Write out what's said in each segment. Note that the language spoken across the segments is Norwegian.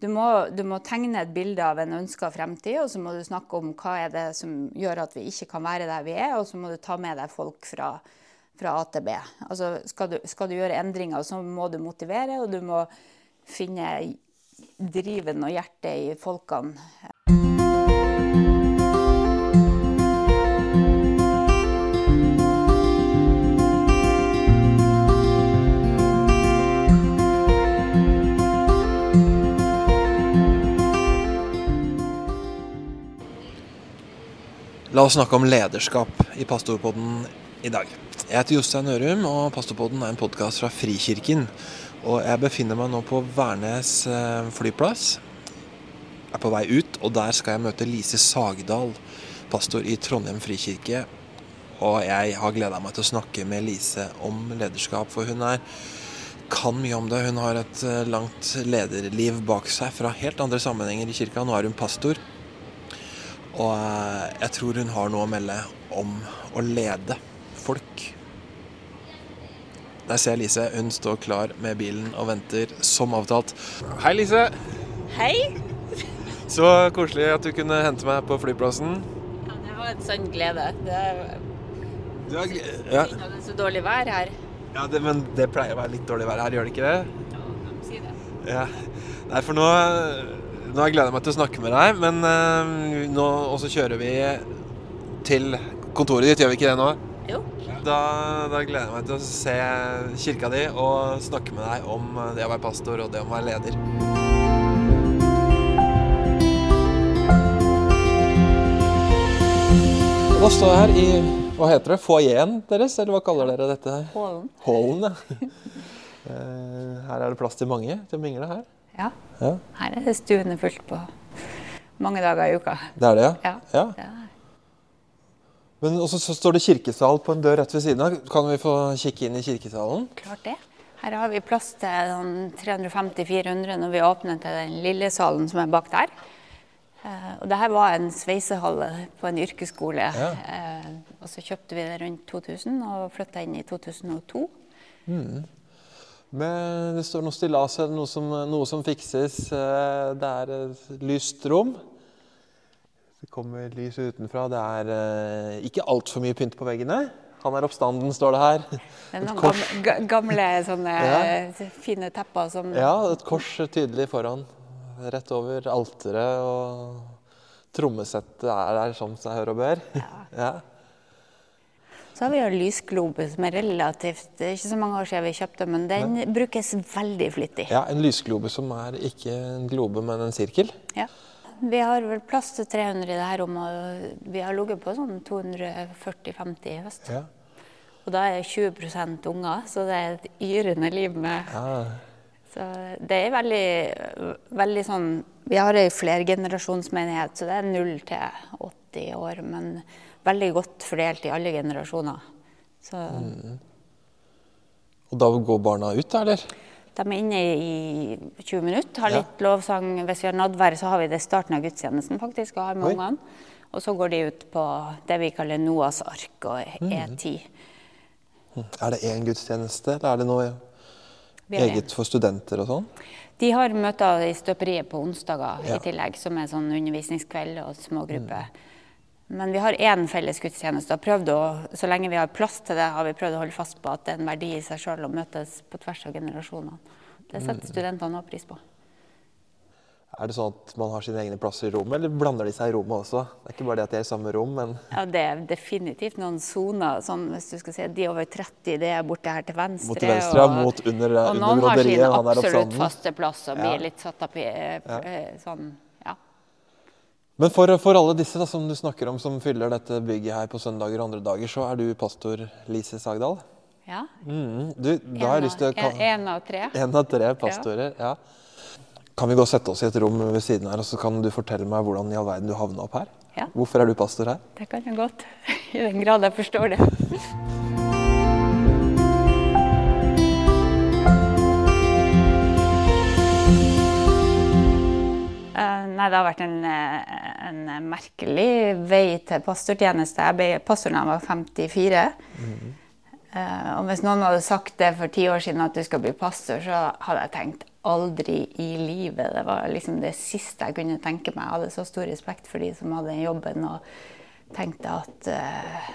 du må, du må, tegne et bilde av en ønska fremtid, og så må du snakke om hva er det som gjør at vi ikke kan være der vi er, og så må du ta med deg folk fra, fra A. Altså, skal, skal du gjøre endringer, så må du motivere, og du må finne driven og hjertet i folkene. La oss snakke om lederskap i Pastorpodden i dag. Jeg heter Jostein Ørum, og Pastorpodden er en podkast fra Frikirken. Og jeg befinner meg nå på Værnes eh, flyplass. Jeg er på vei ut, og der skal jeg møte Lise Sagdal, pastor i Trondheim frikirke. Og jeg har gleda meg til å snakke med Lise om lederskap, for hun er kan mye om det. Hun har et eh, langt lederliv bak seg fra helt andre sammenhenger i kirka. Nå er hun pastor. Og eh, jeg tror hun har noe å melde om å lede folk. Der ser jeg Lise. Hun står klar med bilen og venter som avtalt. Hei, Lise. Hei. Så koselig at du kunne hente meg på flyplassen. Ja, det var en sann glede. Det er, du er, ja. det er så dårlig vær her. Ja, det, Men det pleier å være litt dårlig vær her, gjør det ikke det? Ja, si det. Ja. Nei, for nå nå har jeg gleda meg til å snakke med deg, men uh, nå også kjører vi til kontoret ditt, gjør vi ikke det nå? Jo. Da, da, gleder jeg meg til å se kirka di og snakke med deg om det å være pastor og det å være leder. Da står jeg her i hva heter det, foajeen deres, eller hva kaller dere dette? Hallen. Hallen, ja. Eh, her er det plass til mange til å mingle her. Ja. ja. Her er det stuene fullt på mange dager i uka. Det er det, ja? Ja. ja. Men også så står det kirkesal på en dør rett ved siden av. Kan vi få kikke inn i kirkesalen? Klart det. Her har vi plass til 350-400 når vi åpner til den lille salen som er bak der. Uh, og det her var en sveisehalle på en yrkesskole. Ja. Uh, og så kjøpte vi det rundt 2000 og flytta inn i 2002. Mm. Men det står noe stillas eller noe som, noe som fikses. Eh, det er et lyst rom. Det kommer lys utenfra. Det er eh, ikke altfor mye pynt på veggene. Han er oppstanden, står det her. Det er noen gamle, gamle sånne ja. fine tepper som Ja, et kors tydelig foran. Rett over alteret. Og trommesettet er der som seg hør og bør. Ja. ja. Så har vi jo lysglobe, som er relativt Det er ikke så mange år siden vi kjøpte, men den brukes veldig flittig. Ja, En lysglobe som er ikke en globe, men en sirkel? Ja. Vi har vel plass til 300 i det her rommet, og vi har ligget på sånn 240-50 i høst. Ja. Og da er det 20% unger, så det er et yrende liv med ja. Så det er veldig, veldig sånn Vi har ei flergenerasjonsmenighet, så det er 0 til 80 år. men veldig godt fordelt i alle generasjoner. Mm. Og da går barna ut, eller? De er inne i 20 minutter, har litt ja. lovsang. Hvis vi har nadvær, så har vi det starten av gudstjenesten, faktisk, og har med ungene. Og så går de ut på det vi kaller Noas ark og E10. Mm. Er det én gudstjeneste, eller er det noe eget for studenter og sånn? De har møter i støperiet på onsdager ja. i tillegg, som er sånn undervisningskveld og smågrupper. Mm. Men vi har én felles gudstjeneste. og å, Så lenge vi har plass til det, har vi prøvd å holde fast på at det er en verdi i seg sjøl å møtes på tvers av generasjonene. Det setter mm. studentene òg pris på. Er det sånn at man har sine egne plasser i rommet, eller blander de seg i rommet også? Det er ikke bare det at de er i samme rom, men Ja, det er definitivt noen soner. Sånn, hvis du skal si de over 30, det er borte her til venstre. Mot til venstre, og, mot under, og under broderiet. Og noen har sin absolutt faste plass og blir ja. litt satt opp i ja. sånn men for, for, alle disse da, som du snakker om, som fyller dette bygget her på søndager og andre dager, så er du pastor Lise Sagdal? Ja. Mm, du, jeg lyst til å... En, av tre. En av tre pastorer, ja. ja. Kan vi gå og sette oss i et rom ved siden her, og så kan du fortelle meg hvordan i all verden du havna opp her? Ja. Hvorfor er du pastor her? Det kan jeg godt. I den grad jeg forstår det. Nei, det har vært en, eh, en merkelig vei til pastortjeneste. Jeg ble pastor da jeg var 54. Mm. Uh, og hvis noen hadde sagt det for ti år siden at du skal bli pastor, så hadde jeg tenkt aldri i livet. Det var liksom det siste jeg kunne tenke meg. Jeg hadde så stor respekt for de som hadde den jobben, og tenkte at uh,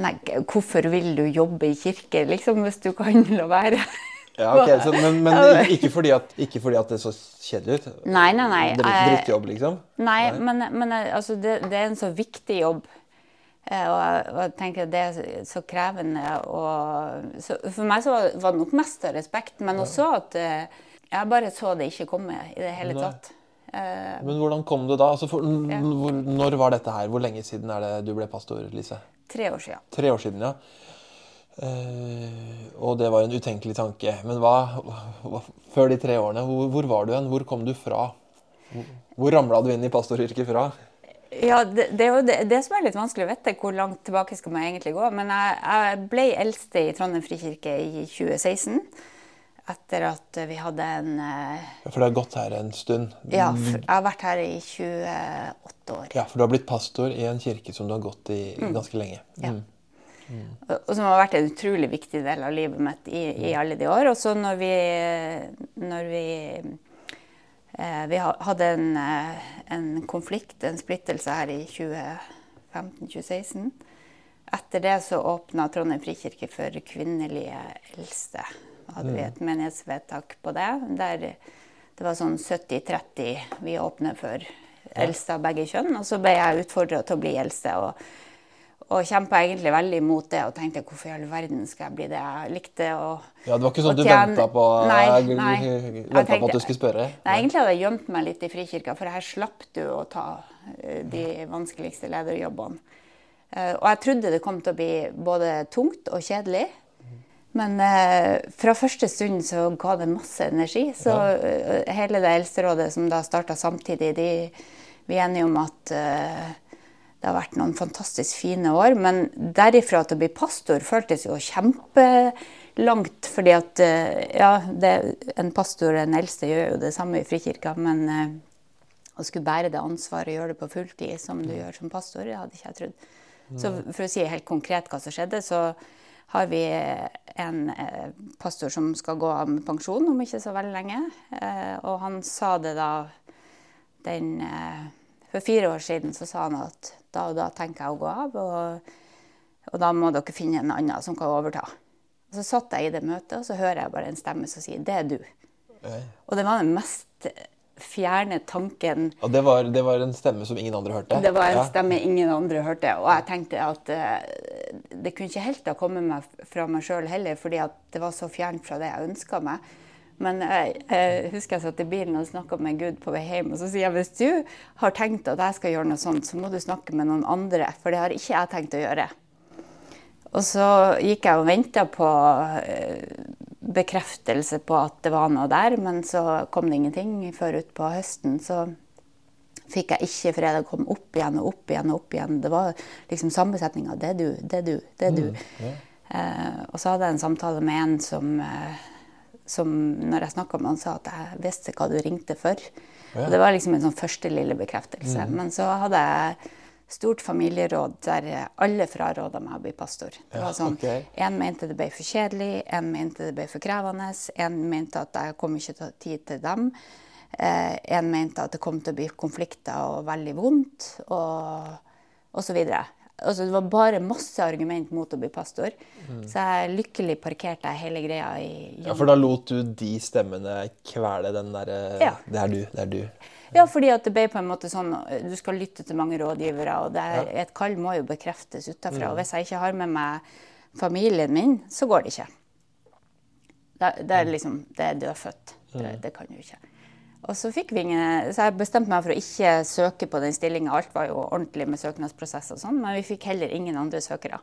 Nei, hvorfor vil du jobbe i kirke, liksom, hvis du kan la være? Ja, ok, så, Men, men ikke, fordi at, ikke, fordi at, det så kjedelig ut? Nei, nei, nei. Drittjobb, liksom? Nei, nei. men, men altså, det, det, er en så viktig jobb. Og og, og jeg tenker at det er så krevende. Og, så for meg så var det nok mest av respekt, men også at eh, jeg bare så det ikke komme i det hele tatt. Uh, men hvordan kom du da? Altså for, ja. Når var dette her? Hvor lenge siden er det du ble pastor, Lise? Tre år siden. Tre år siden, ja. Uh, og det var en utenkelig tanke. Men hva, før de tre årene, hvor, hvor, var du hen? Hvor kom du fra? Hvor, ramla du inn i pastoryrket fra? Ja, det, det, er jo det, det, som er litt vanskelig å vite. Hvor langt tilbake skal man egentlig gå? Men jeg, jeg ble eldste i Trondheim frikirke i 2016. Etter at vi hadde en uh, Ja, For du har gått her en stund? Ja, jeg har vært her i 28 år. Ja, For du har blitt pastor i en kirke som du har gått i mm. ganske lenge? Ja. Mm. Mm. Og, som har vært en utrolig viktig del av livet mitt i, i alle de år. Og så når vi, når vi Eh, vi hadde en, eh, en, konflikt, en splittelse her i 2015-2016. Etter det så åpna Trondheim frikirke for kvinnelige eldste. Da hadde vi et menighetsvedtak på det. Der det var sånn 70-30 vi åpner for eldste av begge kjønn. Og så ble jeg utfordra til å bli eldste. og og kjempa egentlig veldig imot det og tenkte hvorfor i all verden skal jeg bli det? Jeg likte å Ja, Det var ikke sånn at du venta på, nei, nei, tenkte, på at du skulle spørre? Nei, egentlig hadde jeg gjemt meg litt i Frikirka, for her slapp du å ta eh, de vanskeligste lederjobbene. Eh, og jeg trodde det kom til å bli både tungt og kjedelig. Men eh, fra første stund så ga det masse energi. Så hele det eldsterådet som da starta samtidig, de, vi er enige om at det har vært noen fantastisk fine år. Men derifra til å bli pastor føltes jo kjempelangt. Fordi at eh, ja, det, en pastor, en eldste, gjør jo det samme i Frikirka. Men uh, å skulle bære det ansvaret og gjøre det på fulltid som du gjør som pastor, det hadde ikke jeg trodd. Så for å si helt konkret hva som skjedde, så har vi en eh, pastor som skal gå av med pensjon om ikke så veldig lenge. Eh, og han sa det da den eh, For fire år siden så sa han at da og da tenker jeg å gå av, og, og da må dere finne en annen som kan overta. Og Så satt jeg i det møtet, og så hører jeg bare en stemme som sier 'det er du'. Øy. Og det var den mest fjerne tanken Og det var, det var, en stemme som ingen andre hørte? Det var en ja. stemme ingen andre hørte. Og jeg tenkte at uh, det kunne ikke helt ha kommet meg fra meg sjøl heller, fordi at det var så fjernt fra det jeg ønska meg. Men jeg, jeg, husker jeg satt i bilen og snakka med Gud på vei hjem. Og så sier jeg hvis du har tenkt at jeg skal gjøre noe sånt, så må du snakke med noen andre. For det har ikke jeg tenkt å gjøre. Og så gikk jeg og venta på eh, bekreftelse på at det var noe der, men så kom det ingenting før utpå høsten. Så fikk jeg ikke fred. Det kom opp igjen og opp igjen og opp igjen. Det var liksom sammensetninga. Det er du, det er du, det er du. Mm, ja. eh, og så hadde jeg en samtale med en som eh, som når jeg snakka med han, sa at jeg visste hva du ringte for. Ja. Og det var liksom en sånn første lille bekreftelse. Mm. Men så hadde jeg stort familieråd der alle fraråda meg å bli pastor. Det var sånn, okay. En mente det ble for kjedelig, en mente det ble for krevende, en mente at jeg kom ikke til tid til dem. Eh, en mente at det kom til å bli konflikter og veldig vondt, og, og så videre. Altså, det var bare masse argument mot å bli pastor. Mm. Så jeg lykkelig parkerte hele greia i Ja, For da lot du de stemmene kvele den derre ja. Det er du, det er du. Ja, fordi at det ble på en måte sånn Du skal lytte til mange rådgivere, og er, ja. et kall må jo bekreftes utafra. Mm. Og hvis jeg ikke har med meg familien min, så går det ikke. Det, det er mm. liksom Det er dødfødt. Det, mm. det kan jo ikke. Og så fikk vi ingen, så jeg bestemte meg for å ikke søke på den stillinga. Alt var jo ordentlig med søknadsprosess og sånn, men vi fikk heller ingen andre søkere.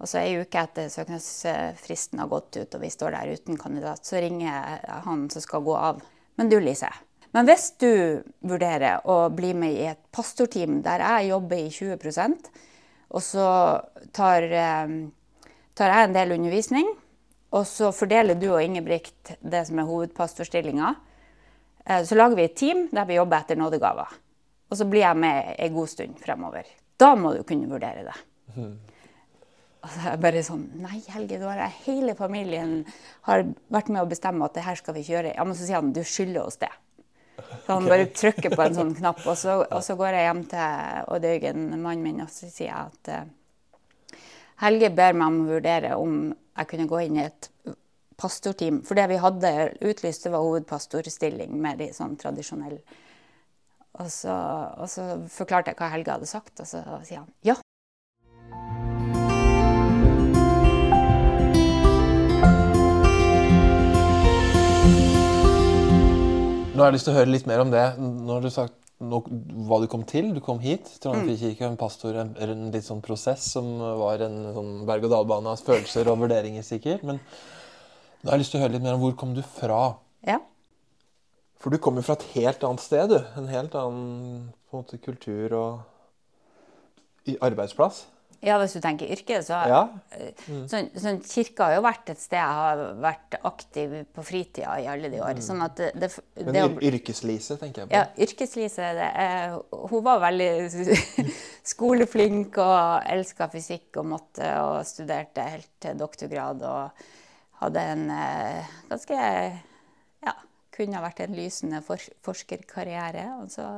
Og så ei uke etter søknadsfristen har gått ut og vi står der uten kandidat, så ringer han som skal gå av. Men du, Lise. Men hvis du vurderer å bli med i et pastorteam der jeg jobber i 20% og så tar, eh, tar jeg en del undervisning, og så fordeler du og Ingebrigt det som er hovedpastorstillinga, så lager vi et team der vi jobber etter nådegaver. Og så blir jeg med en god stund fremover. Da må du kunne vurdere det. Og så er jeg bare sånn Nei, Helge, du har hele familien har vært med å bestemme at det her skal vi kjøre. Ja, men så sier han du skylder oss det. Så han okay. bare trykker på en sånn knapp, og så, og så går jeg hjem til Odd Øygen, mannen min, og så sier jeg at uh, Helge ber meg om å vurdere om jeg kunne gå inn i et pastorteam. For det vi hadde utlyst, det var hovedpastorstilling med de sånn tradisjonelle. Og så, og så forklarte jeg hva Helge hadde sagt, og så sier han ja, Nå har jeg lyst til å høre litt mer om det. Nå har du sagt nå, hva du kom til. Du kom hit. Trondheim mm. frikirke, en pastor, en, en, litt sånn prosess som var en sånn berg-og-dal-bane av følelser og vurderinger, sikkert. Men nå har jeg lyst til å høre litt mer om hvor kom du fra? Ja. For du kom jo fra et helt annet sted, du. En helt annen på en måte, kultur og arbeidsplass. Ja, hvis du tenker yrke, så ja. mm. sånn, sånn, Kirka har jo vært et sted jeg har vært aktiv på fritida i alle de år. Mm. Sånn at det, det, Men det, yrkeslise, tenker jeg på. Ja, yrkeslise. hun var veldig skoleflink og elska fysikk og måtte og studerte helt til doktorgrad og hadde en eh, ganske Ja, kunne ha vært en lysende for, forskerkarriere. Og så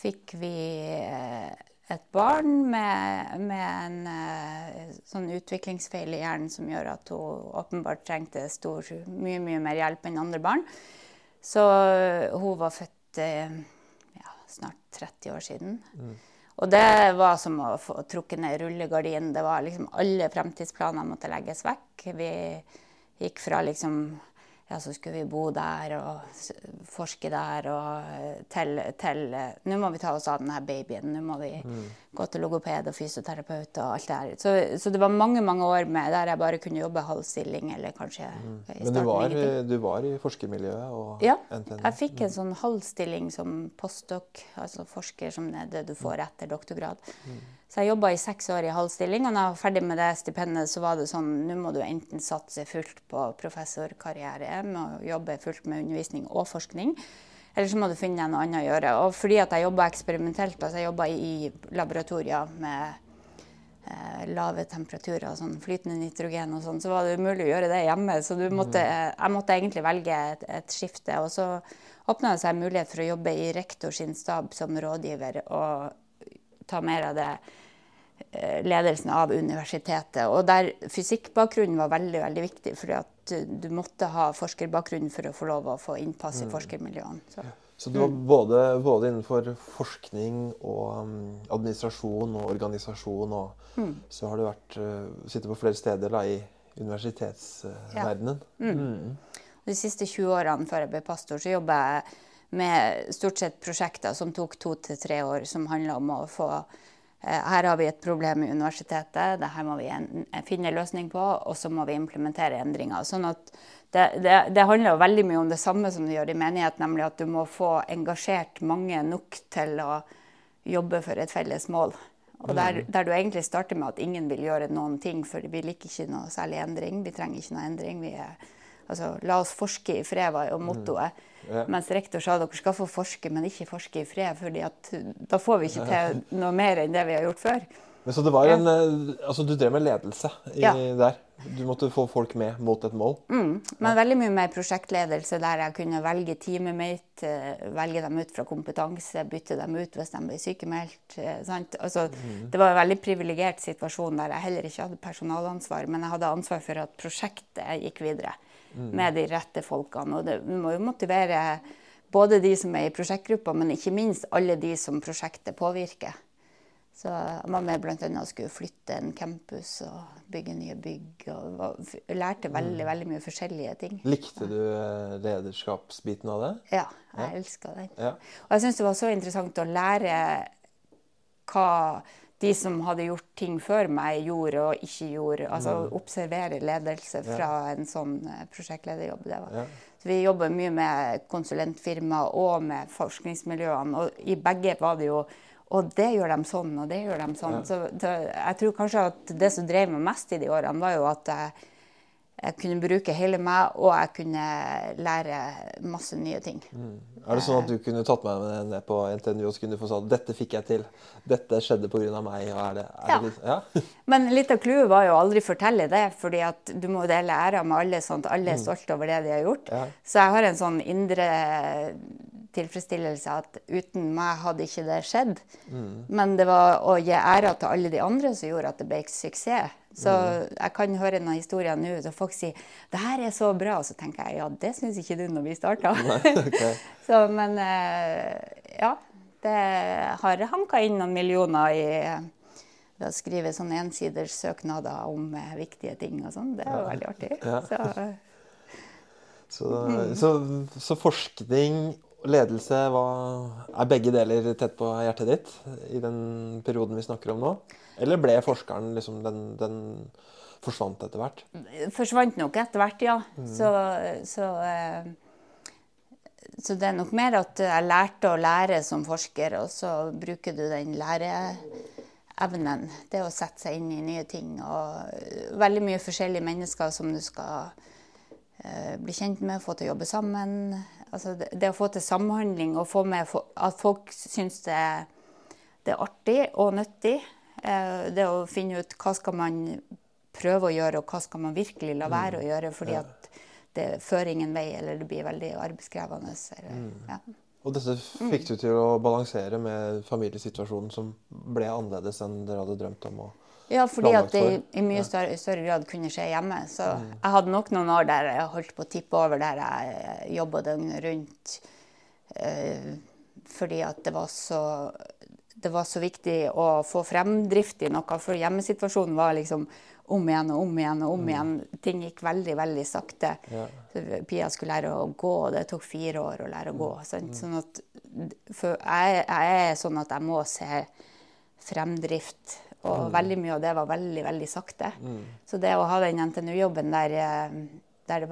fikk vi eh, et barn med, med en eh, sånn utviklingsfeil i hjernen som gjør at hun åpenbart trengte stor, mye mye mer hjelp enn andre barn. Så hun var født uh, ja, snart 30 år siden. Mm. Og det var som å få trukket ned rullegardinen. Det var liksom Alle fremtidsplaner måtte legges vekk. Vi gikk fra liksom ja, så skulle vi bo der og forske der og telle til, eh, Nå må vi ta oss av denne babyen. Nå må vi mm. gå til logoped og fysioterapeut og alt det her. Så, så, det var mange mange år med der jeg bare kunne jobbe halv stilling eller kanskje mm. Men du var, du var, i forskermiljøet? Og ja, NTN. jeg fikk en mm. sånn halv stilling som postdoc, altså forsker som det, det du får etter doktorgrad. Mm. Så jeg jobba i seks år i halv stilling, og da jeg var ferdig med det stipendet, så var det sånn nå må du enten satse fullt på professorkarriere, med å jobbe fullt med undervisning og forskning. Eller så må du finne deg noe annet å gjøre. Og fordi at jeg jobba eksperimentelt, altså jeg jobba i laboratorier med eh, lave temperaturer, sånn flytende nitrogen og sånn, så var det umulig å gjøre det hjemme. Så måtte, mm. jeg måtte egentlig velge et, et skifte. Og så åpna det seg mulighet for å jobbe i rektor sin stab som rådgiver og ta mer av det Eh, ledelsen av universitetet. Og der fysikkbakgrunnen var veldig veldig viktig, fordi at du måtte ha forskerbakgrunn for å få lov å få innpass i mm. forskermiljøene. Så, så du var mm. både, både, innenfor forskning og um, administrasjon og organisasjon, og mm. så har du vært, uh, sittet på flere steder da, i universitetsverdenen. Ja. mm. mm. De siste 20 årene før jeg ble pastor, så jobba jeg med stort sett prosjekter som tok to til tre år, som handla om å få Eh, her har vi et problem i universitetet, det her må vi finne en løsning på, og så må vi implementere endringer. Sånn at det, det, det, handler jo veldig mye om det samme som du gjør i menighet, nemlig at du må få engasjert mange nok til å jobbe for et felles mål. Og der, mm. der du egentlig starter med at ingen vil gjøre noen ting, for vi liker ikke noe særlig endring. Vi trenger ikke noe endring. Vi er, altså, la oss forske i fred, var jo mottoet. Ja. Mens rektor sa dere skal få forske, men ikke forske i fred. for da får vi ikke til noe mer enn det vi har gjort før. Men så det var en, eh, altså Du drev med ledelse i, ja. der. Du måtte få folk med mot et mål. Mm, men veldig mye mer prosjektledelse der jeg kunne velge teamet mitt, eh, velge dem ut fra kompetanse, bytte dem ut hvis de ble sykemeldt. Eh, altså, mm. Det var en veldig privilegert situasjon der jeg heller ikke hadde personalansvar, men jeg hadde ansvar for at prosjektet gikk videre. Med de rette folkene. Og det, vi må jo motivere både de som er i prosjektgruppa, men ikke minst alle de som prosjektet påvirker. Så med bl.a. skulle flytte en campus og bygge nye bygg. og Lærte veldig veldig mye forskjellige ting. Likte du eh, lederskapsbiten av det? Ja, jeg ja. elska den. Ja. Og jeg syns det var så interessant å lære hva de som hadde gjort ting før meg, gjorde og ikke gjorde. Altså mm. observere ledelse fra ja. en sånn eh, prosjektlederjobb. Det var. Ja. Så vi jobber mye med konsulentfirma og med forskningsmiljøene. Og i begge var det jo Og det gjør de sånn, og det gjør de sånn. Ja. Så det, jeg tror kanskje at det som drev meg mest i de årene, var jo at jeg jeg kunne bruke hele meg, og jeg kunne lære masse nye ting. Mm. Er det sånn at du kunne tatt meg med ned på NTNU og så kunne du få sånn Dette fikk jeg til. Dette skjedde pga. meg. Og er det, er ja. Det litt, ja. Men litt av clouet var jo å aldri fortelle det, fordi at du må dele æra med alle, sånn at alle er mm. stolte over det de har gjort. Ja. Så jeg har en sånn indre tilfredsstillelse at uten meg hadde ikke det skjedd. Mm. Men det var å gi æra til alle de andre som gjorde at det ble suksess. Så mm. jeg kan høre noen historier nå så folk sier 'det her er så bra', og så tenker jeg ja, det syns ikke du når vi starta. Okay. så, men eh, ja. Det har hanka inn noen millioner i ved å skrive sånne ensiders søknader om eh, viktige ting og sånn. Det er jo ja. veldig artig. Ja. Så, så, så, så, forskning ledelse var, er begge deler tett på hjertet ditt i den perioden vi snakker om nå? Eller ble forskeren liksom den, den forsvant etter hvert? Forsvant nok etter hvert, ja. Mm. Så, så, eh, så, det er nok mer at jeg lærte å lære som forsker, og så bruker du den læreevnen. Det å sette seg inn i nye ting. Og veldig mye forskjellige mennesker som du skal eh, bli kjent med, få til å jobbe sammen. Altså det, det, å få til samhandling og få med at folk syns det, det, er artig og nyttig. Eh, det å finne ut hva skal man prøve å gjøre, og hva skal man virkelig la være å mm. gjøre. fordi at det fører ingen vei, eller det blir veldig arbeidskrevende. Eller, mm. ja. Og dette fikk du til å balansere med familiesituasjonen som ble annerledes enn dere hadde drømt om? å ja, fordi at det i, mye større, større, grad kunne skje hjemme. Så mm. jeg hadde nok noen år der jeg holdt på å tippe over der jeg jobba døgnet rundt. Eh, fordi at det var, så, det var så viktig å få fremdrift i noe. For hjemmesituasjonen var liksom om igjen og om igjen og om mm. igjen. Ting gikk veldig, veldig sakte. Ja. Pia skulle lære å gå, og det tok fire år å lære å gå. Mm. Sånn at, for jeg, jeg er sånn at jeg må se fremdrift og mm. veldig mye av det var veldig, veldig sakte. Mm. Så det å ha den NTNU-jobben der, eh, der,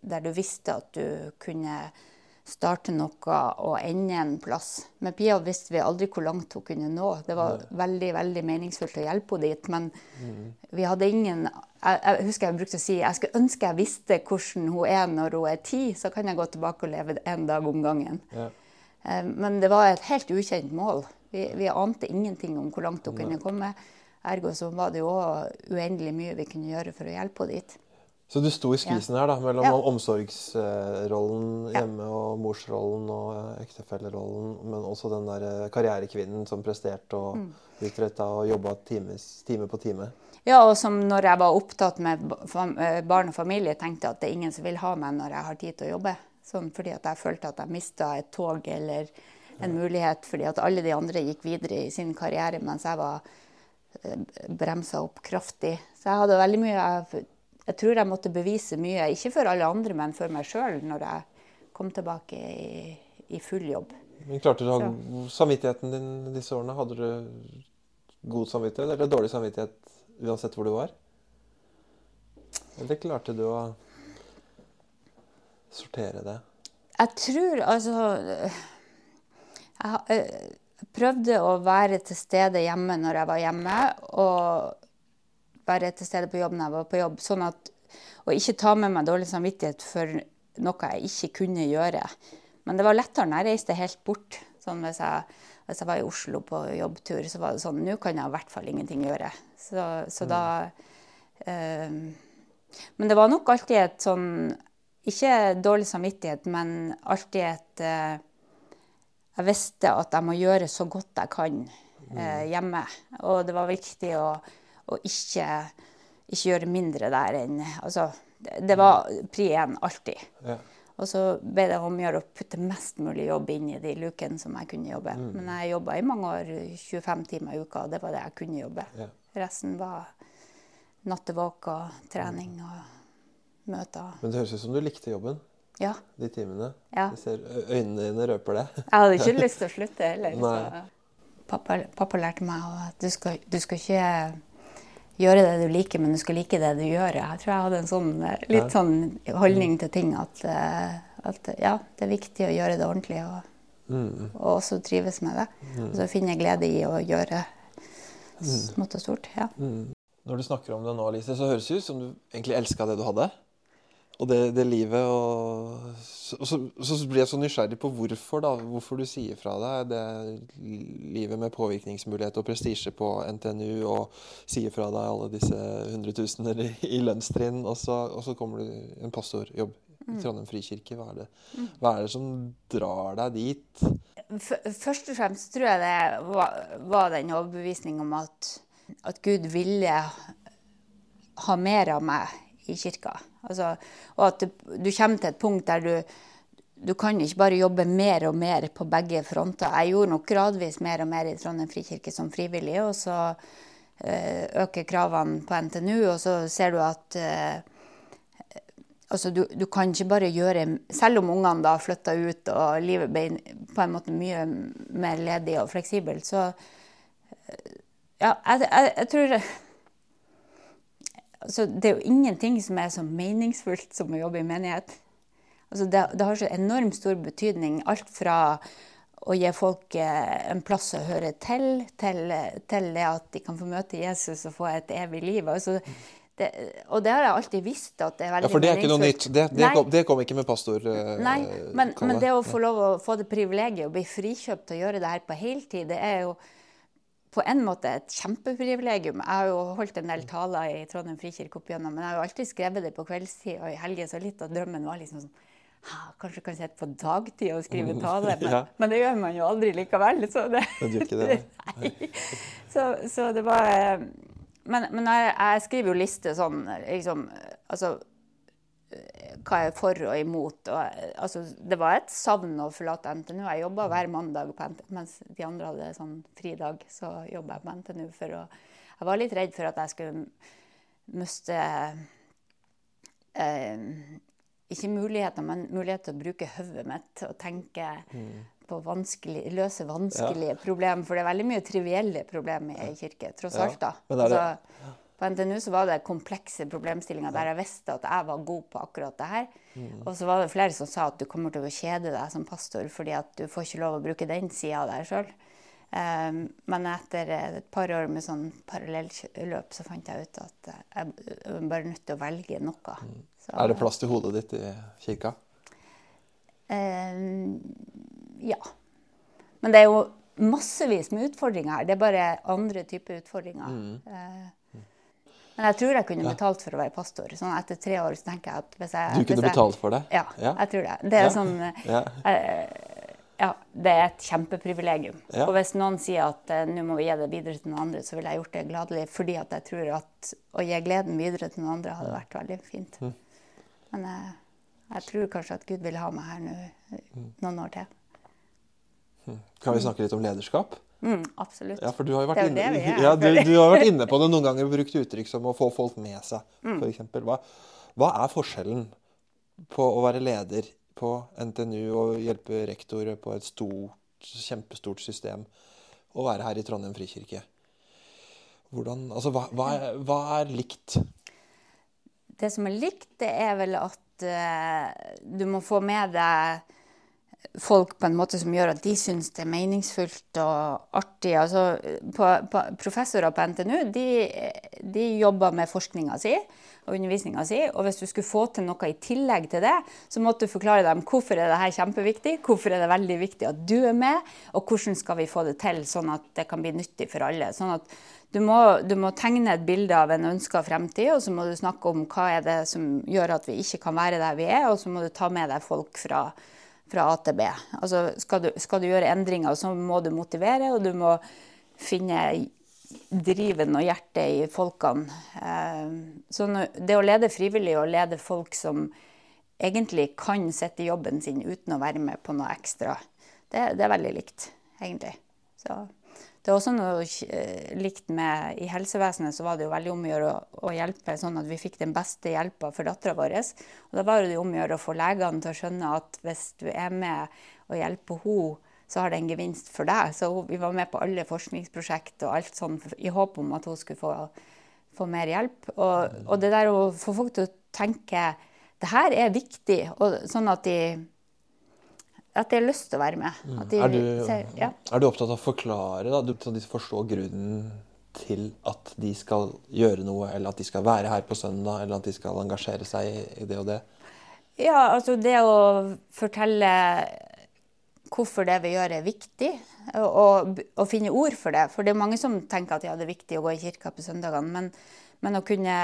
der, du visste at du kunne starte noe og ende en plass Med Pia visste vi aldri hvor langt hun kunne nå. Det var Nei. veldig veldig meningsfullt å hjelpe henne dit. Men mm. vi hadde ingen jeg, jeg, husker jeg brukte å si jeg skulle ønske jeg visste hvordan hun er når hun er ti, så kan jeg gå tilbake og leve en dag om gangen. Ja. Eh, men det var et helt ukjent mål. Vi, vi ante ingenting om hvor langt hun kunne komme. Ergo så var det jo òg uendelig mye vi kunne gjøre for å hjelpe henne dit. Så du sto i skvisen her da, mellom ja. omsorgsrollen hjemme og morsrollen og ektefellerollen, men også den der eh, karrierekvinnen som presterte og mm. utretta og jobba time på time? Ja, og som når jeg var opptatt med eh, barn og familie, tenkte at det er ingen som vil ha meg når jeg har tid til å jobbe. Sånn fordi at jeg følte at jeg mista et tog eller en mulighet, fordi at alle de andre gikk videre i sin karriere, mens jeg var eh, bremsa opp kraftig. Så jeg hadde veldig mye jeg, jeg tror jeg måtte bevise mye, ikke for alle andre, men for meg sjøl, når jeg kom tilbake i, i full jobb. Men Klarte du å ha samvittigheten din disse årene? Hadde du god samvittighet eller dårlig samvittighet uansett hvor du var? Eller klarte du å sortere det? Jeg tror altså jeg eh, prøvde å være til stede hjemme når jeg var hjemme, og være til stede på jobb når jeg var på jobb. Sånn at, å ikke ta med meg dårlig samvittighet for noe jeg ikke kunne gjøre. Men det var lettere når jeg reiste helt bort. Sånn hvis jeg, hvis jeg var i Oslo på jobbtur, så var det sånn Nå kan jeg i hvert fall ingenting gjøre. Så, så da uh, Men det var nok alltid et sånn Ikke dårlig samvittighet, men alltid et uh, jeg visste at jeg må gjøre så godt jeg kan eh, hjemme. Og det var viktig å, å ikke, ikke, gjøre mindre der enn Altså, det, det var pri én alltid. Ja. Og så ble det om å gjøre å putte mest mulig jobb inn i de lukene som jeg kunne jobbe. Mm. Men jeg jobba i mange år 25 timer i uka, og det var det jeg kunne jobbe. Ja. Resten var nattevåk og trening og møter. Men det høres ut som du likte jobben? Ja. de timene. Ja. Ser, øynene dine røper det. jeg hadde ikke lyst til å slutte heller. Pappa, pappa, lærte meg at du skal, du skal, ikke gjøre det du liker, men du skal like det du gjør. Jeg tror jeg hadde en sånn, litt ja. sånn holdning til ting at, eh, at, ja, det er viktig å gjøre det ordentlig. Og, mm. og også trives med det. Mm. Og så jeg glede i å gjøre mm. smått og stort. ja. Mm. Når du snakker om det nå, Lise, så høres det ut som du egentlig elska det du hadde. Og det, det livet og så, så, så, blir jeg så nysgjerrig på hvorfor da, hvorfor du sier fra deg det livet med påvirkningsmulighet og prestisje på NTNU, og sier fra deg alle disse hundretusener i, i lønnstrinn, og så, og så kommer du en pastorjobb i mm. Trondheim frikirke. Hva er, det, mm. hva er det som drar deg dit? Først og fremst tror jeg det var, var den overbevisning om at, at Gud ville ha mer av meg i kirka. Altså, og at du kommer til et punkt der du, du kan ikke bare jobbe mer og mer på begge fronter. Jeg gjorde nok gradvis mer og mer i Trondheim frikirke som frivillig, og så øh, øker kravene på NTNU, og så ser du at øh, altså du, du, kan ikke bare gjøre Selv om ungene da flytta ut og livet ble på en måte mye mer ledig og fleksibelt, så øh, Ja, jeg, jeg, jeg tror altså, det er jo ingenting som er så meningsfullt som å jobbe i menighet. Altså, det, det, har så enormt stor betydning. Alt fra å gi folk eh, en plass å høre til, til, til, det at de kan få møte Jesus og få et evig liv. Altså, det, og det har jeg alltid visst at det er veldig Ja, For det er ikke noe nytt? Det, det, kom, det kom, ikke med pastor? Uh, Nei, men, men, det å få lov å få det privilegiet å bli frikjøpt å gjøre det her på heltid, det er jo på en måte et kjempeprivilegium. Jeg har jo holdt en del taler i Trondheim frikirke opp igjennom, men jeg har jo alltid skrevet det på kveldstid og i helger, så litt av drømmen var liksom sånn Kanskje kan sitte på dagtid og skrive tale, men, ja. men, det gjør man jo aldri likevel. Så det, det, det, nei. Så, så, det var eh, Men, men jeg, jeg, skriver jo liste sånn liksom Altså hva jeg er for og imot. Og, altså, det var et savn å forlate NTNU. Jeg jobba hver mandag NTNU, mens de andre hadde sånn fridag. Så jobba jeg på NTNU for å Jeg var litt redd for at jeg skulle miste eh, Ikke muligheter, men mulighet til å bruke hodet mitt og tenke mm. på vanskelig, løse vanskelige ja. problemer. For det er veldig mye trivielle problemer i kirke, tross alt. da. Men er det, altså, på NTNU så var det komplekse problemstillinger der jeg visste at jeg var god på akkurat det her. Mm. Og så var det flere som sa at du kommer til å kjede deg som pastor fordi at du får ikke lov å bruke den sida av deg sjøl. Um, ehm, men etter et par år med sånn parallelløp så fant jeg ut at jeg bare nødt til å velge noe. Mm. Så, er det plass til hodet ditt i kirka? Um, ja. Men det er jo massevis med utfordringer her. Det er bare andre typer utfordringer. Mm. Uh, men jeg tror jeg kunne betalt for å være pastor. Sånn Etter tre år så tenker jeg at hvis jeg Du kunne jeg, betalt for det? Ja, ja, jeg tror det. Det er, sånn, jeg, ja, det er et kjempeprivilegium. Og hvis noen sier at uh, nå må vi gi det videre til noen andre, så ville jeg gjort det gladelig. Fordi at jeg tror at å gi gleden videre til noen andre hadde vært veldig fint. Mm. Men uh, jeg tror kanskje at Gud vil ha meg her nå mm. noen år til. Mm. Kan vi snakke litt om lederskap? Mm, absolutt. Ja, for du har jo vært, inne, ja, du, du har vært inne på det noen ganger og brukt uttrykk som å få folk med seg, mm. f.eks. Hva, hva er forskjellen på å være leder på NTNU og hjelpe rektorer på et stort, kjempestort system, og være her i Trondheim frikirke? Hvordan, altså, hva, hva, er, hva, er, likt? Det som er likt, det er vel at uh, du må få med deg folk på en måte som gjør at de syns det er meningsfullt og artig. Altså, på, på, professorer på NTNU de, de jobber med forskninga si og undervisninga si. Og hvis du skulle få til noe i tillegg til det, så måtte du forklare dem hvorfor er det her kjempeviktig, hvorfor er det veldig viktig at du er med, og hvordan skal vi få det til sånn at det kan bli nyttig for alle. Sånn at du må, du må tegne et bilde av en ønska fremtid, og så må du snakke om hva er det som gjør at vi ikke kan være der vi er, og så må du ta med deg folk fra fra A til B. Altså skal du, skal du gjøre endringer, så må du motivere, og du må finne driven og hjertet i folkene. Eh, så det å lede frivillig og lede folk som egentlig kan sitte i jobben sin uten å være med på noe ekstra, det, det er veldig likt, egentlig. Så. Det er også noe likt med I helsevesenet så var det jo veldig om å gjøre å, hjelpe sånn at vi fikk den beste hjelpa for dattera vår. Og da var det om å gjøre å få legene til å skjønne at hvis du er med og hjelper henne, så har det en gevinst for deg. Så vi var med på alle forskningsprosjekt og alt sånn i håp om at hun skulle få, få mer hjelp. Og, og, det der å få folk til å tenke det her er viktig, og sånn at de at de har lyst til å være med. Mm. er, du, ser, ja. er, du, opptatt av å forklare, da, så de forstår grunnen til at de skal gjøre noe, eller at de skal være her på søndag, eller at de skal engasjere seg i det og det? Ja, altså det å fortelle hvorfor det vi gjør er viktig, og, og, finne ord for det. For det er mange som tenker at ja, det er viktig å gå i kirka på søndagene, men, men å kunne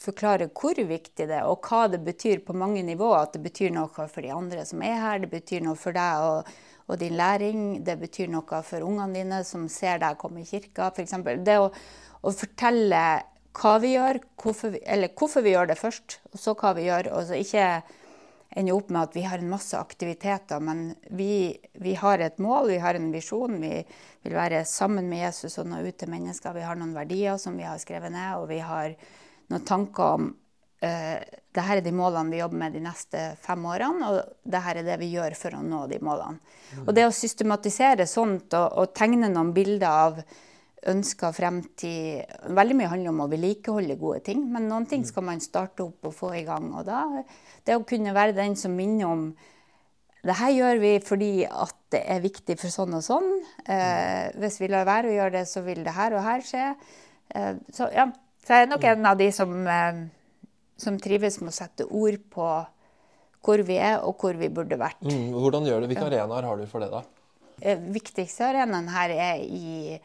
forklare hvor viktig det er, og hva det betyr på mange nivåer. At det betyr noe for de andre som er her, det betyr noe for deg og, og din læring. Det betyr noe for ungene dine som ser deg komme i kirka, f.eks. Det å, å, fortelle hva vi gjør, hvorfor vi, eller hvorfor vi gjør det først, og så hva vi gjør. og så ikke ender opp med at vi har en masse aktiviteter, men vi, vi har et mål, vi har en visjon. Vi vil være sammen med Jesus og nå ut til mennesker. Vi har noen verdier som vi har skrevet ned, og vi har noen tanker om uh, det her er de målene vi jobber med de neste fem årene, og det her er det vi gjør for å nå de målene. Mm. Og det å systematisere sånt og, og tegne noen bilder av ønska fremtid Veldig mye handler om å vedlikeholde gode ting, men noen ting skal man starte opp og få i gang. Og da, det å kunne være den som minner om det her gjør vi fordi at det er viktig for sånn og sånn. Eh, hvis vi lar være å gjøre det, så vil det her og her skje. Eh, så ja, så jeg er nok en av de som, eh, som trives med å sette ord på hvor vi er, og hvor vi burde vært. Mm, hvordan gjør du? Hvilke arenaer har du for det, da? Eh, viktigste arenaen her er i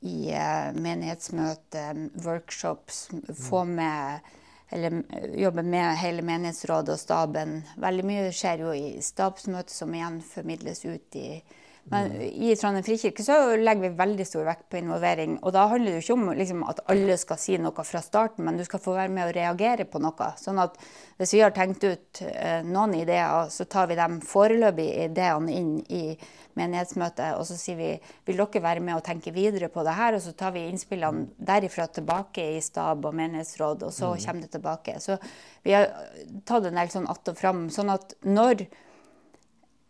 i uh, menighetsmøte, workshops, få med eller jobbe med hele menighetsrådet og staben. Veldig mye skjer jo i stabsmøtet, som igjen formidles ut i Men mm. i Trondheim frikirke så legger vi veldig stor vekt på involvering. Og da handler det jo ikke om liksom, at alle skal si noe fra starten, men du skal få være med og reagere på noe. Sånn at hvis vi har tenkt ut eh, noen ideer, så tar vi de foreløpige ideene inn i menighetsmøtet. og så sier vi vil dere være med og tenke videre på det her, og så tar vi innspillene derifra tilbake i stab og menighetsråd, og så mm. kommer det tilbake. Så vi har tatt en del sånn att og fram, sånn at når,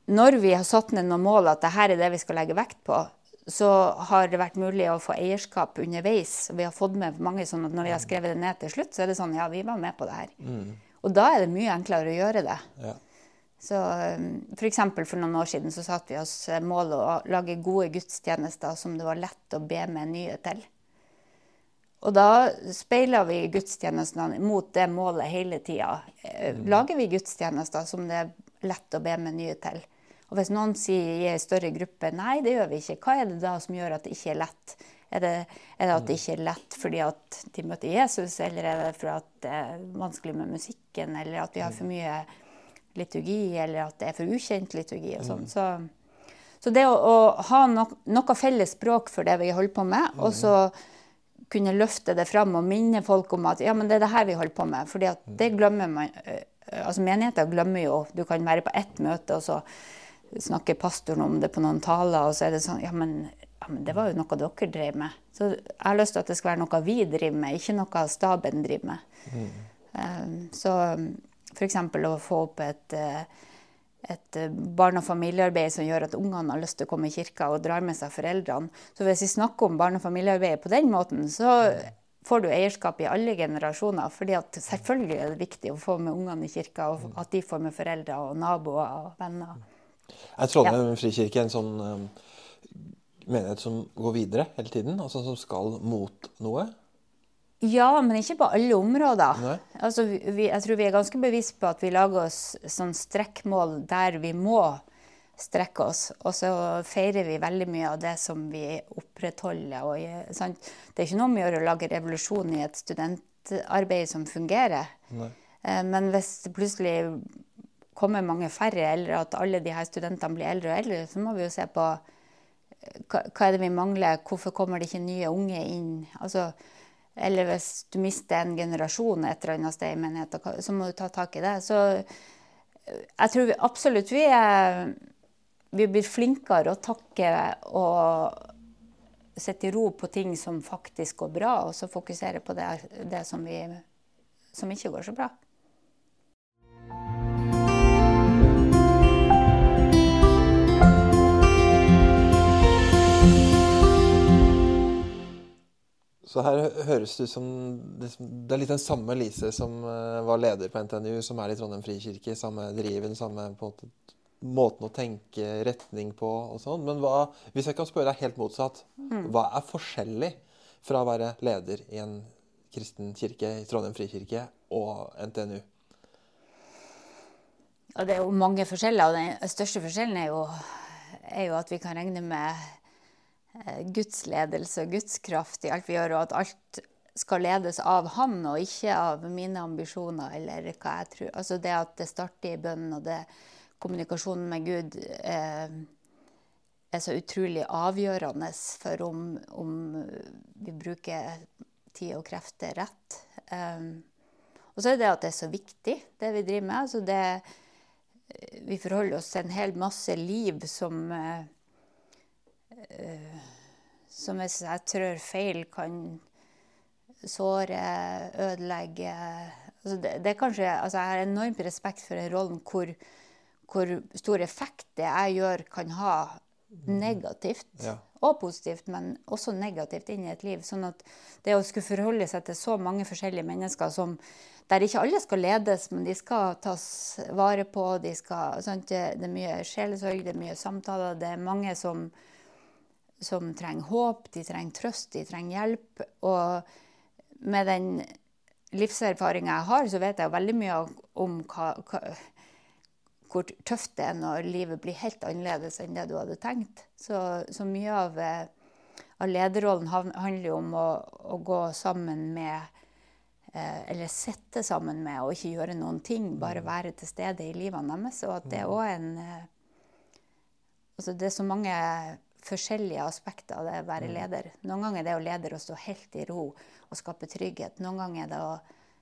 når vi har satt ned noen mål, at dette er det vi skal legge vekt på, så har det vært mulig å få eierskap underveis. Vi har fått med mange sånn at når vi har skrevet det ned til slutt, så er det sånn ja, vi var med på det her. Mm. Og da er det mye enklere å gjøre det. Ja. Så um, F.eks. For, for noen år siden så satte vi oss eh, mål å lage gode gudstjenester som det var lett å be med nye til. Og da speiler vi gudstjenestene mot det målet hele tida. Eh, mm. Lager vi gudstjenester som det er lett å be med nye til? Og hvis noen sier i en større gruppe nei, det gjør vi ikke, hva er det da som gjør at det ikke er lett? Er det, er det at det ikke er lett fordi at de møter Jesus, eller er det fordi at det er vanskelig med musikken, eller at vi har for mye liturgi, eller at det er for ukjent liturgi og sånn. Mm. Så, så, det å, å ha no, noe felles språk for det vi holder på med, mm. og så kunne løfte det fram og minne folk om at ja, men det er det her vi holder på med. fordi at det mm. glemmer man altså Menigheter glemmer jo Du kan være på ett møte, og så snakker pastoren om det på noen taler, og så er det sånn ja men, ja, men det var jo noe dere drev med. Så jeg har lyst til at det skal være noe vi driver med, ikke noe staben driver med. Mm. Um, så F.eks. å få opp et, eh, et eh, barne- og familiearbeid som gjør at ungene har lyst til å komme i kirka og drar med seg foreldrene. Så hvis vi snakker om barne- og familiearbeidet på den måten, så får du eierskap i alle generasjoner. fordi at selvfølgelig er det viktig å få med ungene i kirka, og at de får med foreldre og naboer og venner. Er Trondheim ja. frikirke en sånn um, menighet som går videre hele tiden? Altså som skal mot noe? Ja, men ikke på alle områder. Altså, vi, jeg tror vi er ganske bevisst på at vi lager oss sånn strekkmål der vi må strekke oss. Og så feirer vi veldig mye av det som vi opprettholder. Og, sant? Det er ikke noe med å lage revolusjon i et studentarbeid som fungerer. Nei. Eh, men hvis det plutselig kommer mange færre, eldre, at alle de her studentene blir eldre og eldre, så må vi jo se på eh, hva, er det vi mangler, hvorfor kommer det ikke nye unge inn? Altså, eller hvis du mister en generasjon et eller annet sted i menigheten, så må du ta tak i det. Så eh, jeg tror vi absolutt vi er Vi blir flinkere å takke og sette i ro på ting som faktisk går bra, og så fokusere på det, det som, vi, som ikke går så bra. Så her høres det ut som Det er litt den samme Lise som uh, var leder på NTNU, som er i Trondheim frikirke. Samme driven, samme måte måten å tenke retning på og sånn. Men hva, hvis jeg kan spørre deg helt motsatt, mm. hva er forskjellig fra å være leder i en kristen kirke i Trondheim frikirke og NTNU? Ja, det er jo mange forskjeller. og Den største forskjellen er jo, er jo at vi kan regne med eh, Guds ledelse og Guds kraft i alt vi gjør, og at alt skal ledes av han og ikke av mine ambisjoner eller hva jeg tror. Altså det at det starter i bønnen og det kommunikasjonen med Gud eh, er så utrolig avgjørende for om, om, vi bruker tid og krefter rett. Um, og så er det at det er så viktig, det vi driver med. Altså det, vi forholder oss til en hel masse liv som uh, Som hvis jeg trør feil, kan såre, ødelegge altså det, det, kanskje, altså Jeg har enormt respekt for den rollen hvor, hvor, stor effekt det jeg gjør, kan ha negativt. Ja. Og positivt, men også negativt inn i et liv. Sånn at det å skulle forholde seg til så mange forskjellige mennesker som der ikke alle skal ledes, men de skal tas vare på. De skal, sant? Det er mye sjelesorg, det er mye samtaler. Det er mange som, som trenger håp, de trenger trøst, de trenger hjelp. Og med den livserfaringa jeg har, så vet jeg veldig mye om hva, hva, hvor tøft det er når livet blir helt annerledes enn det du hadde tenkt. Så, så mye av, eh, av, lederrollen handler jo om å, å gå sammen med eh, Eller sitte sammen med og ikke gjøre noen ting. Bare mm. være til stede i livene deres. Og at det er òg en eh, altså Det er så mange forskjellige aspekter av det å være mm. leder. Noen ganger er det å leder å stå helt i ro og skape trygghet. Noen ganger er det å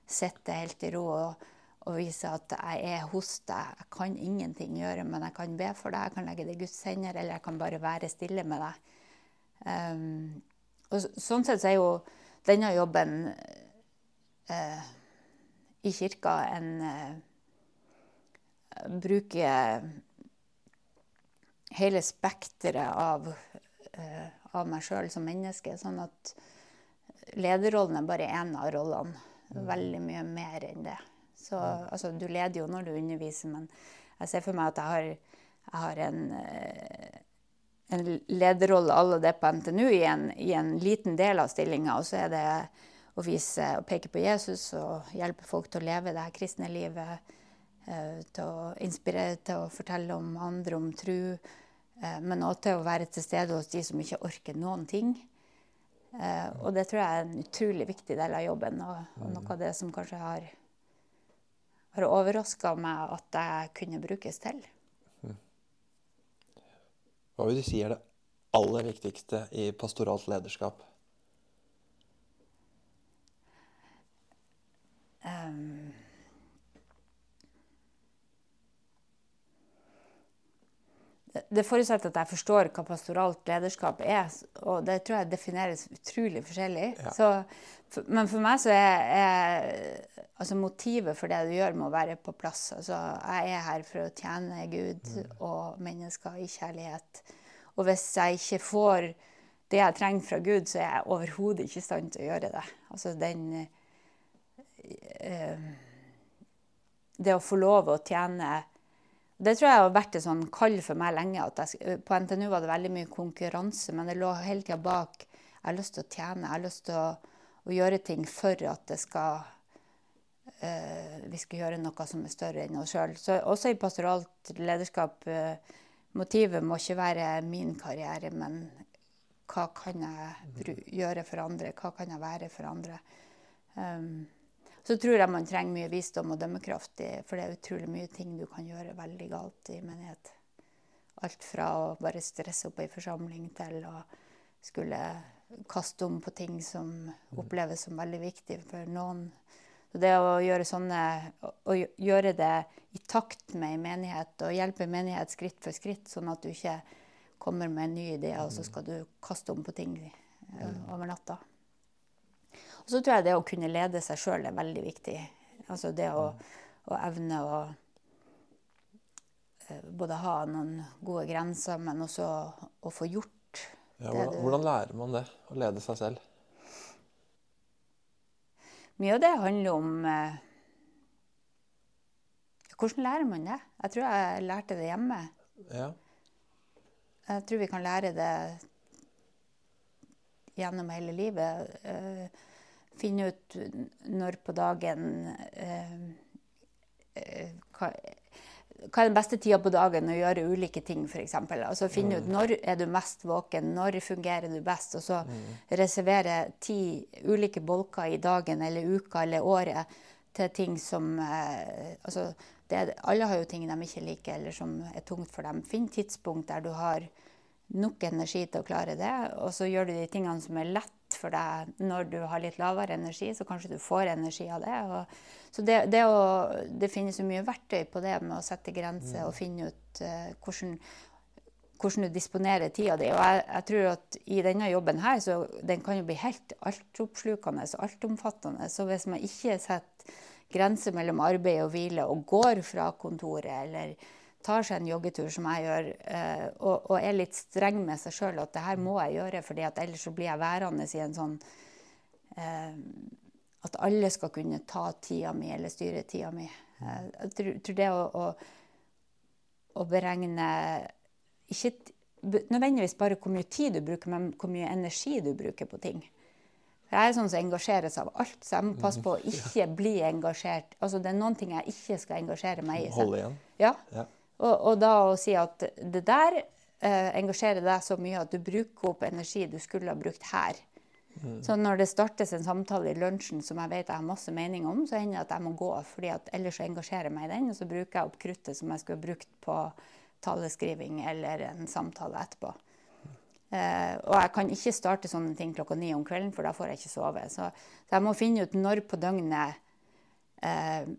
sitte helt i ro og, og, vise at jeg er hos deg. Jeg kan ingenting gjøre, men jeg kan be for deg, jeg kan legge det i Guds hender, eller jeg kan bare være stille med deg. Um, og sånn sett så er jo denne jobben uh, i kirka en uh, Bruker hele spekteret av, uh, av meg sjøl som menneske. Sånn at lederrollen er bare én av rollene. Mm. Veldig mye mer enn det. Så, altså, du leder jo når du underviser, men jeg ser for meg at jeg har, jeg har en, uh, en lederrolle alle det på NTNU i en, i en liten del av stillinga. Og så er det å vise og peke på Jesus og hjelpe folk til å leve det her kristne livet. Eh, til å inspirere til å fortelle om andre, om tro. Eh, men også til å være til stede hos de som ikke orker noen ting. Eh, og det tror jeg er en utrolig viktig del av jobben, og noe av det som kanskje har, har overraska meg at jeg kunne brukes til. Hva vil du si er det aller viktigste i pastoralt lederskap? Um, det forutsetter at jeg forstår hva pastoralt lederskap er. Og det tror jeg defineres utrolig forskjellig. Ja. Så, men for meg så er, er altså motivet for det du gjør, må være på plass. Altså, jeg er her for å tjene Gud mm. og mennesker i kjærlighet. Og hvis jeg ikke får det jeg trenger fra Gud, så er jeg overhodet ikke i stand til å gjøre det. Altså den øh, Det å få lov å tjene det tror jeg har vært et sånn kall for meg lenge. Jeg, på NTNU var det veldig mye konkurranse, men det lå hele tida bak. Jeg har lyst til å tjene, jeg har lyst til å, å gjøre ting for at skal uh, vi skal gjøre noe som er større enn oss sjøl. Også i pastoralt lederskap. Uh, motivet må ikke være min karriere, men hva kan jeg gjøre for andre? Hva kan jeg være for andre? Um, så tror jeg man trenger mye visdom og dømmekraft, for det er utrolig mye ting du kan gjøre veldig galt i menighet. Alt fra å bare stresse opp ei forsamling til å skulle kaste om på ting som oppleves som veldig viktig for noen. Så det å gjøre, sånne, å gjøre det i takt med en menighet og hjelpe en menighet skritt for skritt, sånn at du ikke kommer med en ny idé, og så skal du kaste om på ting eh, over natta. Og så tror jeg det å kunne lede seg sjøl er veldig viktig. Altså det å, å evne å eh, både ha noen gode grenser, men også å få gjort ja, hvordan, det du Hvordan lærer man det? Å lede seg selv? Mye av det handler om eh, hvordan lærer man det? Jeg tror jeg lærte det hjemme. Ja. Jeg tror vi kan lære det gjennom hele livet. Uh, finne ut når på dagen eh, uh, hva, hva, er den beste tida på dagen å gjøre ulike ting, f.eks. Altså finne ut mm. når er du mest våken, når fungerer du best, og så mm. reservere ti ulike bolker i dagen eller uka eller året til ting som altså, det, Alle har jo ting de ikke liker, eller som er tungt for dem. Finn tidspunkt der du har nok energi til å klare det. Og så gjør du de tingene som er lett for deg når du har litt lavere energi, så kanskje du får energi av det. Og, så det, det, å, det, finnes jo mye verktøy på det med å sette grenser og finne ut uh, hvordan, hvordan, du disponerer tida di. Og jeg, jeg, tror at i denne jobben her, så den kan jo bli helt altoppslukende og altomfattende. Så hvis man ikke setter grenser mellom arbeid og hvile og går fra kontoret eller tar seg en joggetur, som jeg gjør, eh, og, og, er litt streng med seg sjøl at det her må jeg gjøre, for ellers så blir jeg værende i en sånn eh, At alle skal kunne ta tida mi eller styre tida mi. Eh, jeg tror, det å, å, å, beregne ikke nødvendigvis bare hvor mye tid du bruker, men hvor mye energi du bruker på ting. Jeg er sånn som engasjeres av alt, så jeg må passe på å ikke bli engasjert. Altså, Det er noen ting jeg ikke skal engasjere meg i. Holde igjen? Ja. ja. Og, og, da å si at det der eh, engasjerer deg så mye at du bruker opp energi du skulle ha brukt her. Mm. Så når det startes en samtale i lunsjen som jeg vet jeg har masse mening om, så hender det at jeg må gå, fordi at ellers så engasjerer jeg meg i den, og så bruker jeg opp kruttet som jeg skulle brukt på taleskriving eller en samtale etterpå. Uh, og jeg kan ikke starte sånne ting klokka ni om kvelden, for da får jeg ikke sove. Så, så jeg må finne ut når på døgnet uh,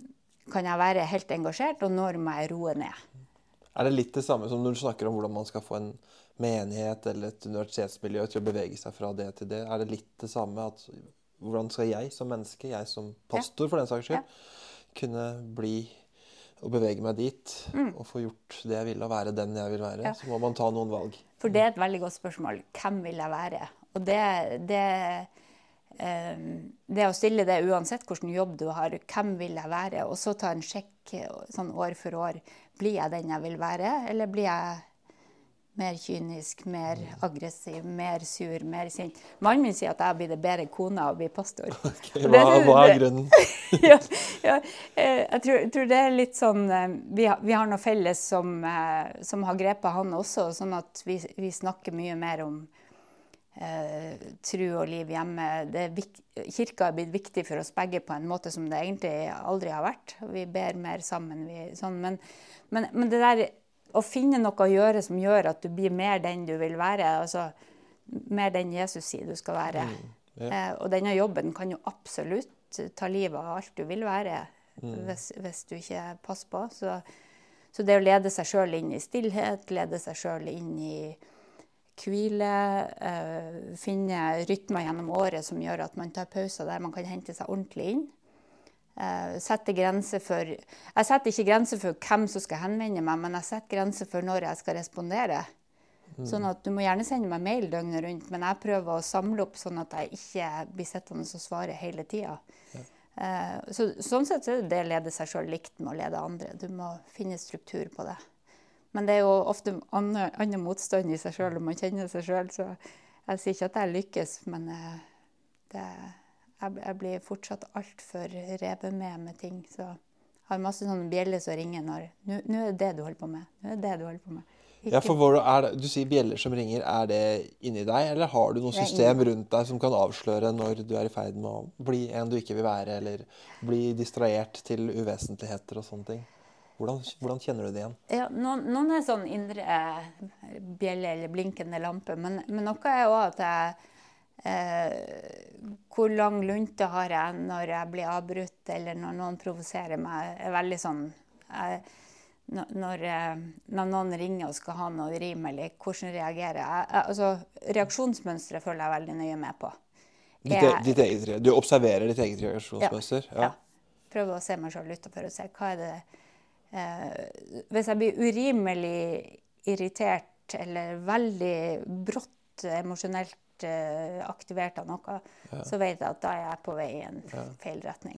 kan jeg være helt engasjert, og når må jeg roe ned. Er det litt det samme som når du snakker om hvordan man skal få en menighet eller et universitetsmiljø til å bevege seg fra det til det? Er det litt det samme at hvordan skal jeg som menneske, jeg som pastor for den saks skyld, ja. kunne bli og bevege meg dit mm. og få gjort det jeg vil, og være den jeg vil være, ja. så må man ta noen valg. For det er et veldig godt spørsmål. Hvem vil jeg være? Og det, det, um, det å stille det uansett hvilken jobb du har, hvem vil jeg være? Og så ta en sjekk sånn år for år. Blir jeg den jeg vil være, eller blir jeg mer kynisk, mer aggressiv, mer sur, mer sint. Mannen min sier at jeg blir det bedre kone av å bli pastor. Okay, hva, hva, er grunnen? ja, ja, eh, jeg tror, tror, det er litt sånn eh, Vi har, vi har noe felles som, eh, som, har grepet han også, sånn at vi, vi snakker mye mer om eh, tru og liv hjemme. Vik, kirka er blitt viktig for oss begge på en måte som det egentlig aldri har vært. Vi ber mer sammen. Vi, sånn, men, men, men det der å finne noe å gjøre som gjør at du blir mer den du vil være. altså Mer den Jesus sier du skal være. Mm, ja. eh, og denne jobben kan jo absolutt ta livet av alt du vil være, mm. hvis, hvis, du ikke passer på. Så, så det å lede seg sjøl inn i stillhet, lede seg sjøl inn i hvile, eh, finne rytmer gjennom året som gjør at man tar pauser der man kan hente seg ordentlig inn. Eh, setter grenser for Jeg setter ikke grenser for hvem som skal henvende meg, men jeg setter grenser for når jeg skal respondere. Mm. Sånn at Du må gjerne sende meg mail døgnet rundt, men jeg prøver å samle opp sånn at jeg ikke blir sittende og svare hele tida. Ja. Eh, så, sånn sett så er det det å lede seg sjøl likt med å lede andre. Du må finne struktur på det. Men det er jo ofte annen motstand i seg sjøl om man kjenner seg sjøl, så jeg sier ikke at jeg lykkes, men uh, det jeg, jeg, blir fortsatt altfor revet med med ting. Så jeg har masse sånne bjeller som ringer når Nå er det det du holder på med. Nå er det det du holder på med. Ikke. Ja, for det, Du sier bjeller som ringer. Er det inni deg, eller har du noe system rundt deg som kan avsløre når du er i ferd med å bli en du ikke vil være, eller bli distrahert til uvesentligheter og sånne ting? Hvordan, hvordan kjenner du det igjen? Ja, noen, noen er sånn indre bjelle eller blinkende lampe, men, men noe er òg at jeg Eh, hvor lang lunte har jeg når jeg blir avbrutt, eller når noen provoserer meg. er veldig sånn jeg, når, eh, når, noen ringer og skal ha noe rimelig, hvordan reagerer jeg? Altså, Reaksjonsmønsteret følger jeg veldig nøye med på. Ditt, e- jeg, ditt eget, du observerer ditt eget reaksjonsmønster? Ja. ja. Prøver å se meg sjøl utafor og se hva er det eh, Eh, hvis jeg blir urimelig irritert eller veldig brått emosjonelt eh, aktivert av noe, ja. så vet jeg at da er jeg på vei i en feil retning.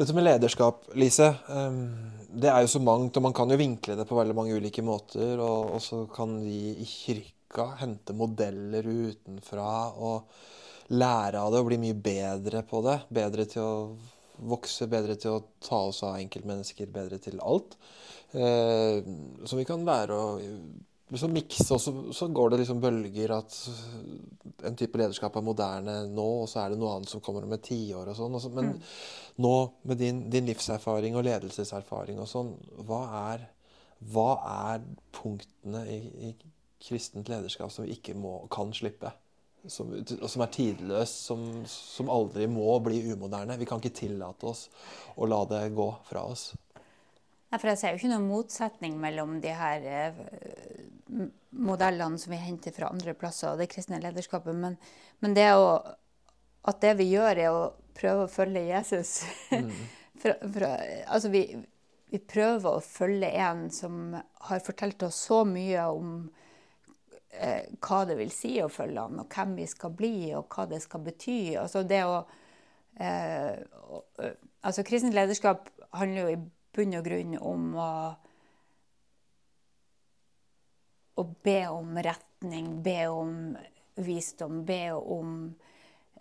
Dette med lederskap, Lise, ehm, det er jo så mangt, og man kan jo vinkle det på veldig mange ulike måter. Og så kan de i kirke kirka hente modeller utenfra og lære av det og bli mye bedre på det. Bedre til å vokse, bedre til å ta oss av enkeltmennesker, bedre til alt. Eh, som vi kan være og så mikse, og så, så, går det liksom bølger at en type lederskap er moderne nå, og så er det noe annet som kommer om et tiår og sånn. Men mm. nå med din, din, livserfaring og ledelseserfaring og sånn, hva er, hva er punktene i, i, kristent lederskap som vi ikke må, kan slippe? Som, som er tidløs, som, som aldri må bli umoderne. Vi kan ikke tillate oss å la det gå fra oss. Nei, for Jeg ser jo ikke noen motsetning mellom de her eh, modellene som vi henter fra andre plasser, og det kristne lederskapet. Men, men det å, at det vi gjør, er å prøve å følge Jesus. Mm. for, for, altså vi, vi, prøver å følge en som har fortalt oss så mye om eh, hva det vil si å følge han, og hvem vi skal bli, og hva det skal bety. Altså det å eh, altså Kristent lederskap handler jo i bunn og grunn om å, å be om retning, be om visdom, be om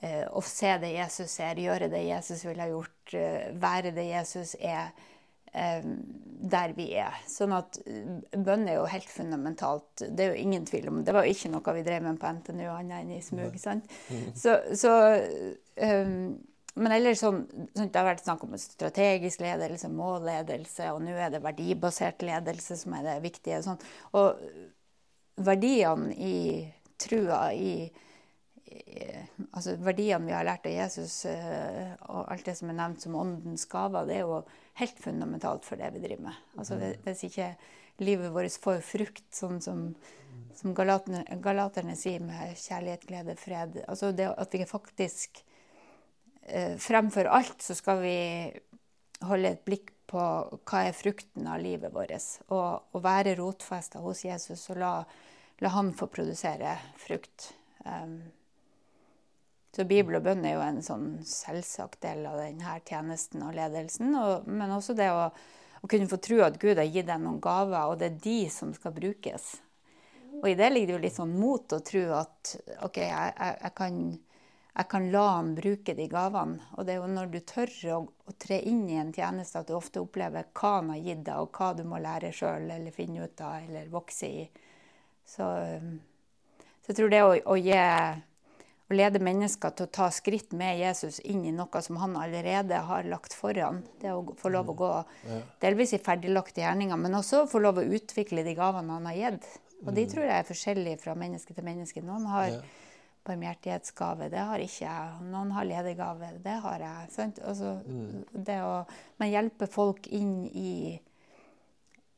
eh, å se det Jesus ser, gjøre det Jesus ville ha gjort, eh, være det Jesus er. Eh, der vi er. Sånn at eh, bønn er jo helt fundamentalt. Det er jo ingen tvil om. Det var jo ikke noe vi drev med på NTNU annet enn i smug. sant? Mm. Så, så um, men ellers sånn, Det har vært snakk om strategisk ledelse, målledelse, og nå er det verdibasert ledelse som er det viktige. Sånn. Og verdiene i trua, i, altså verdiene vi har lært av Jesus, uh, og alt det som er nevnt som åndens gaver, det er jo helt fundamentalt for det vi driver med. Altså, hvis ikke livet vårt får frukt, sånn som, som galaterne, galaterne, sier med kjærlighet, glede, fred altså det at vi faktisk Eh, fremfor alt så skal vi holde et blikk på hva er frukten av livet vårt. Og, og være rotfesta hos Jesus og la, la, han få produsere frukt. Um, så Bibel og bønn er jo en sånn selvsagt del av denne tjenesten og ledelsen. Og, men også det å, å, kunne få tro at Gud har gitt deg noen gaver, og det er de som skal brukes. Og i det ligger det jo litt sånn mot å tro at OK, jeg, jeg, jeg kan jeg kan la han bruke de gavene. Og det er jo når du tør å, å tre inn i en tjeneste at du ofte opplever hva han har gitt deg, og hva du må lære sjøl eller finne ut av eller vokse i. Så, så jeg tror det å, å, gi, å, lede mennesker til å ta skritt med Jesus inn i noe som han allerede har lagt foran, det å få lov å gå delvis i ferdiglagte gjerninger, men også få lov å utvikle de gavene han har gitt. Og de mm. tror jeg er forskjellige fra menneske til menneske. Noen har barmhjertighetsgave. Det har ikke jeg. Noen har ledergave. Det har jeg. Altså, mm. Det å man hjelper folk inn i,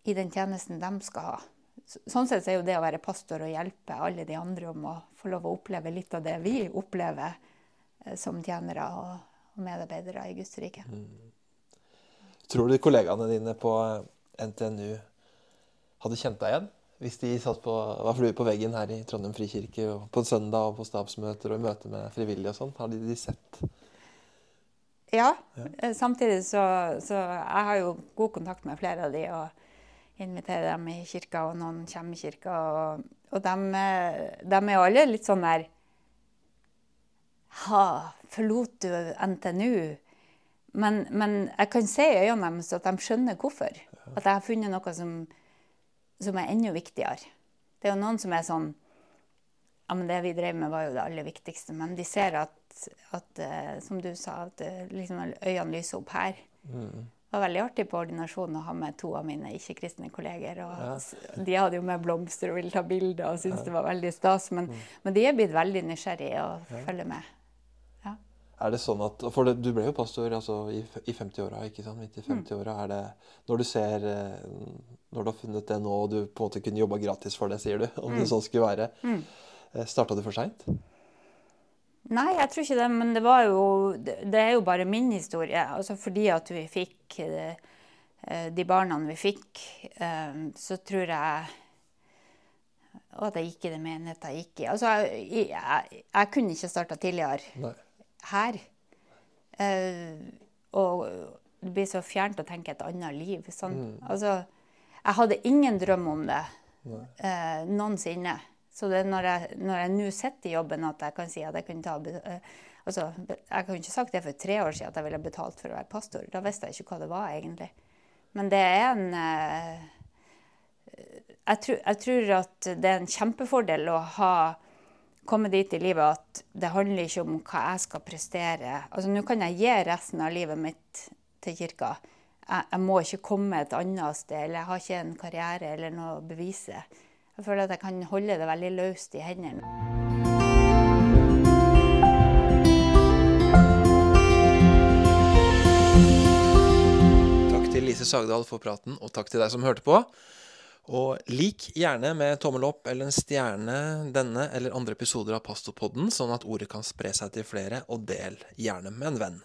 i, den tjenesten de skal ha. Sånn sett er jo det å være pastor og hjelpe alle de andre om å få lov å oppleve litt av det vi opplever eh, som tjenere og, medarbeidere i Guds rike. Mm. Tror du kollegaene dine på NTNU hadde kjent deg igjen? Hvis de på, var flue på veggen her i Trondheim frikirke på en søndag og på stabsmøter og i møte med frivillige og sånn, hadde de sett? Ja. ja. Eh, samtidig så, så Jeg har jo god kontakt med flere av de og inviterer dem i kirka, og noen kommer i kirka. Og, og de, eh, de, er jo alle litt sånn der Ha, forlot du NTNU? Men, men jeg kan se i øynene deres at de skjønner hvorfor. At jeg har funnet noe som som er enda viktigere. Det er jo noen som er sånn Ja, men det vi drev med, var jo det aller viktigste. Men de ser at, at uh, som du sa, at uh, liksom øynene lyser opp her. Mm. Det var veldig artig på ordinasjonen å ha med to av mine ikke-kristne kolleger. og ja. De hadde jo med blomster og ville ta bilder og syntes ja. det var veldig stas. Men, mm. men, de er blitt veldig nysgjerrige og ja. følger med. Er det sånn at, For det, du ble jo pastor altså, i, i 50-åra, ikke sant? Midt i 50-åra. Mm. Det Når du ser eh, Når du har funnet det nå, og du på en måte kunne jobba gratis for det, sier du, om mm. det sånn skulle være, mm. Eh, starta du for seint? Nei, jeg tror ikke det. Men det var jo Det er jo bare min historie. Altså fordi at vi fikk eh, de barna vi fikk, så tror jeg og at jeg gikk i det menigheten jeg gikk i. Altså, jeg, jeg, jeg kunne ikke starta tidligere. Nei her. Uh, og det blir så fjernt å tenke et annet liv. Sånn. Mm. Altså, jeg hadde ingen drøm om det eh, noensinne. Så det er når jeg nå sitter i jobben at jeg kan si at jeg kunne ta eh, altså, Jeg kunne ikke sagt det for tre år siden at jeg ville betalt for å være pastor. Da visste jeg ikke hva det var, egentlig. Men det er en eh, jeg, tror, jeg tror at det er en kjempefordel å ha komme dit i livet at det handler ikke om hva jeg skal prestere. Altså, Nå kan jeg gi resten av livet mitt til kirka. Jeg, jeg, må ikke komme et annet sted, eller jeg har ikke en karriere eller noe å bevise. Jeg føler at jeg kan holde det veldig løst i hendene. Takk til Lise Sagdal for praten, og takk til deg som hørte på. Og lik gjerne med tommel opp eller en stjerne denne eller andre episoder av Pastopodden, sånn at ordet kan spre seg til flere, og del gjerne med en venn.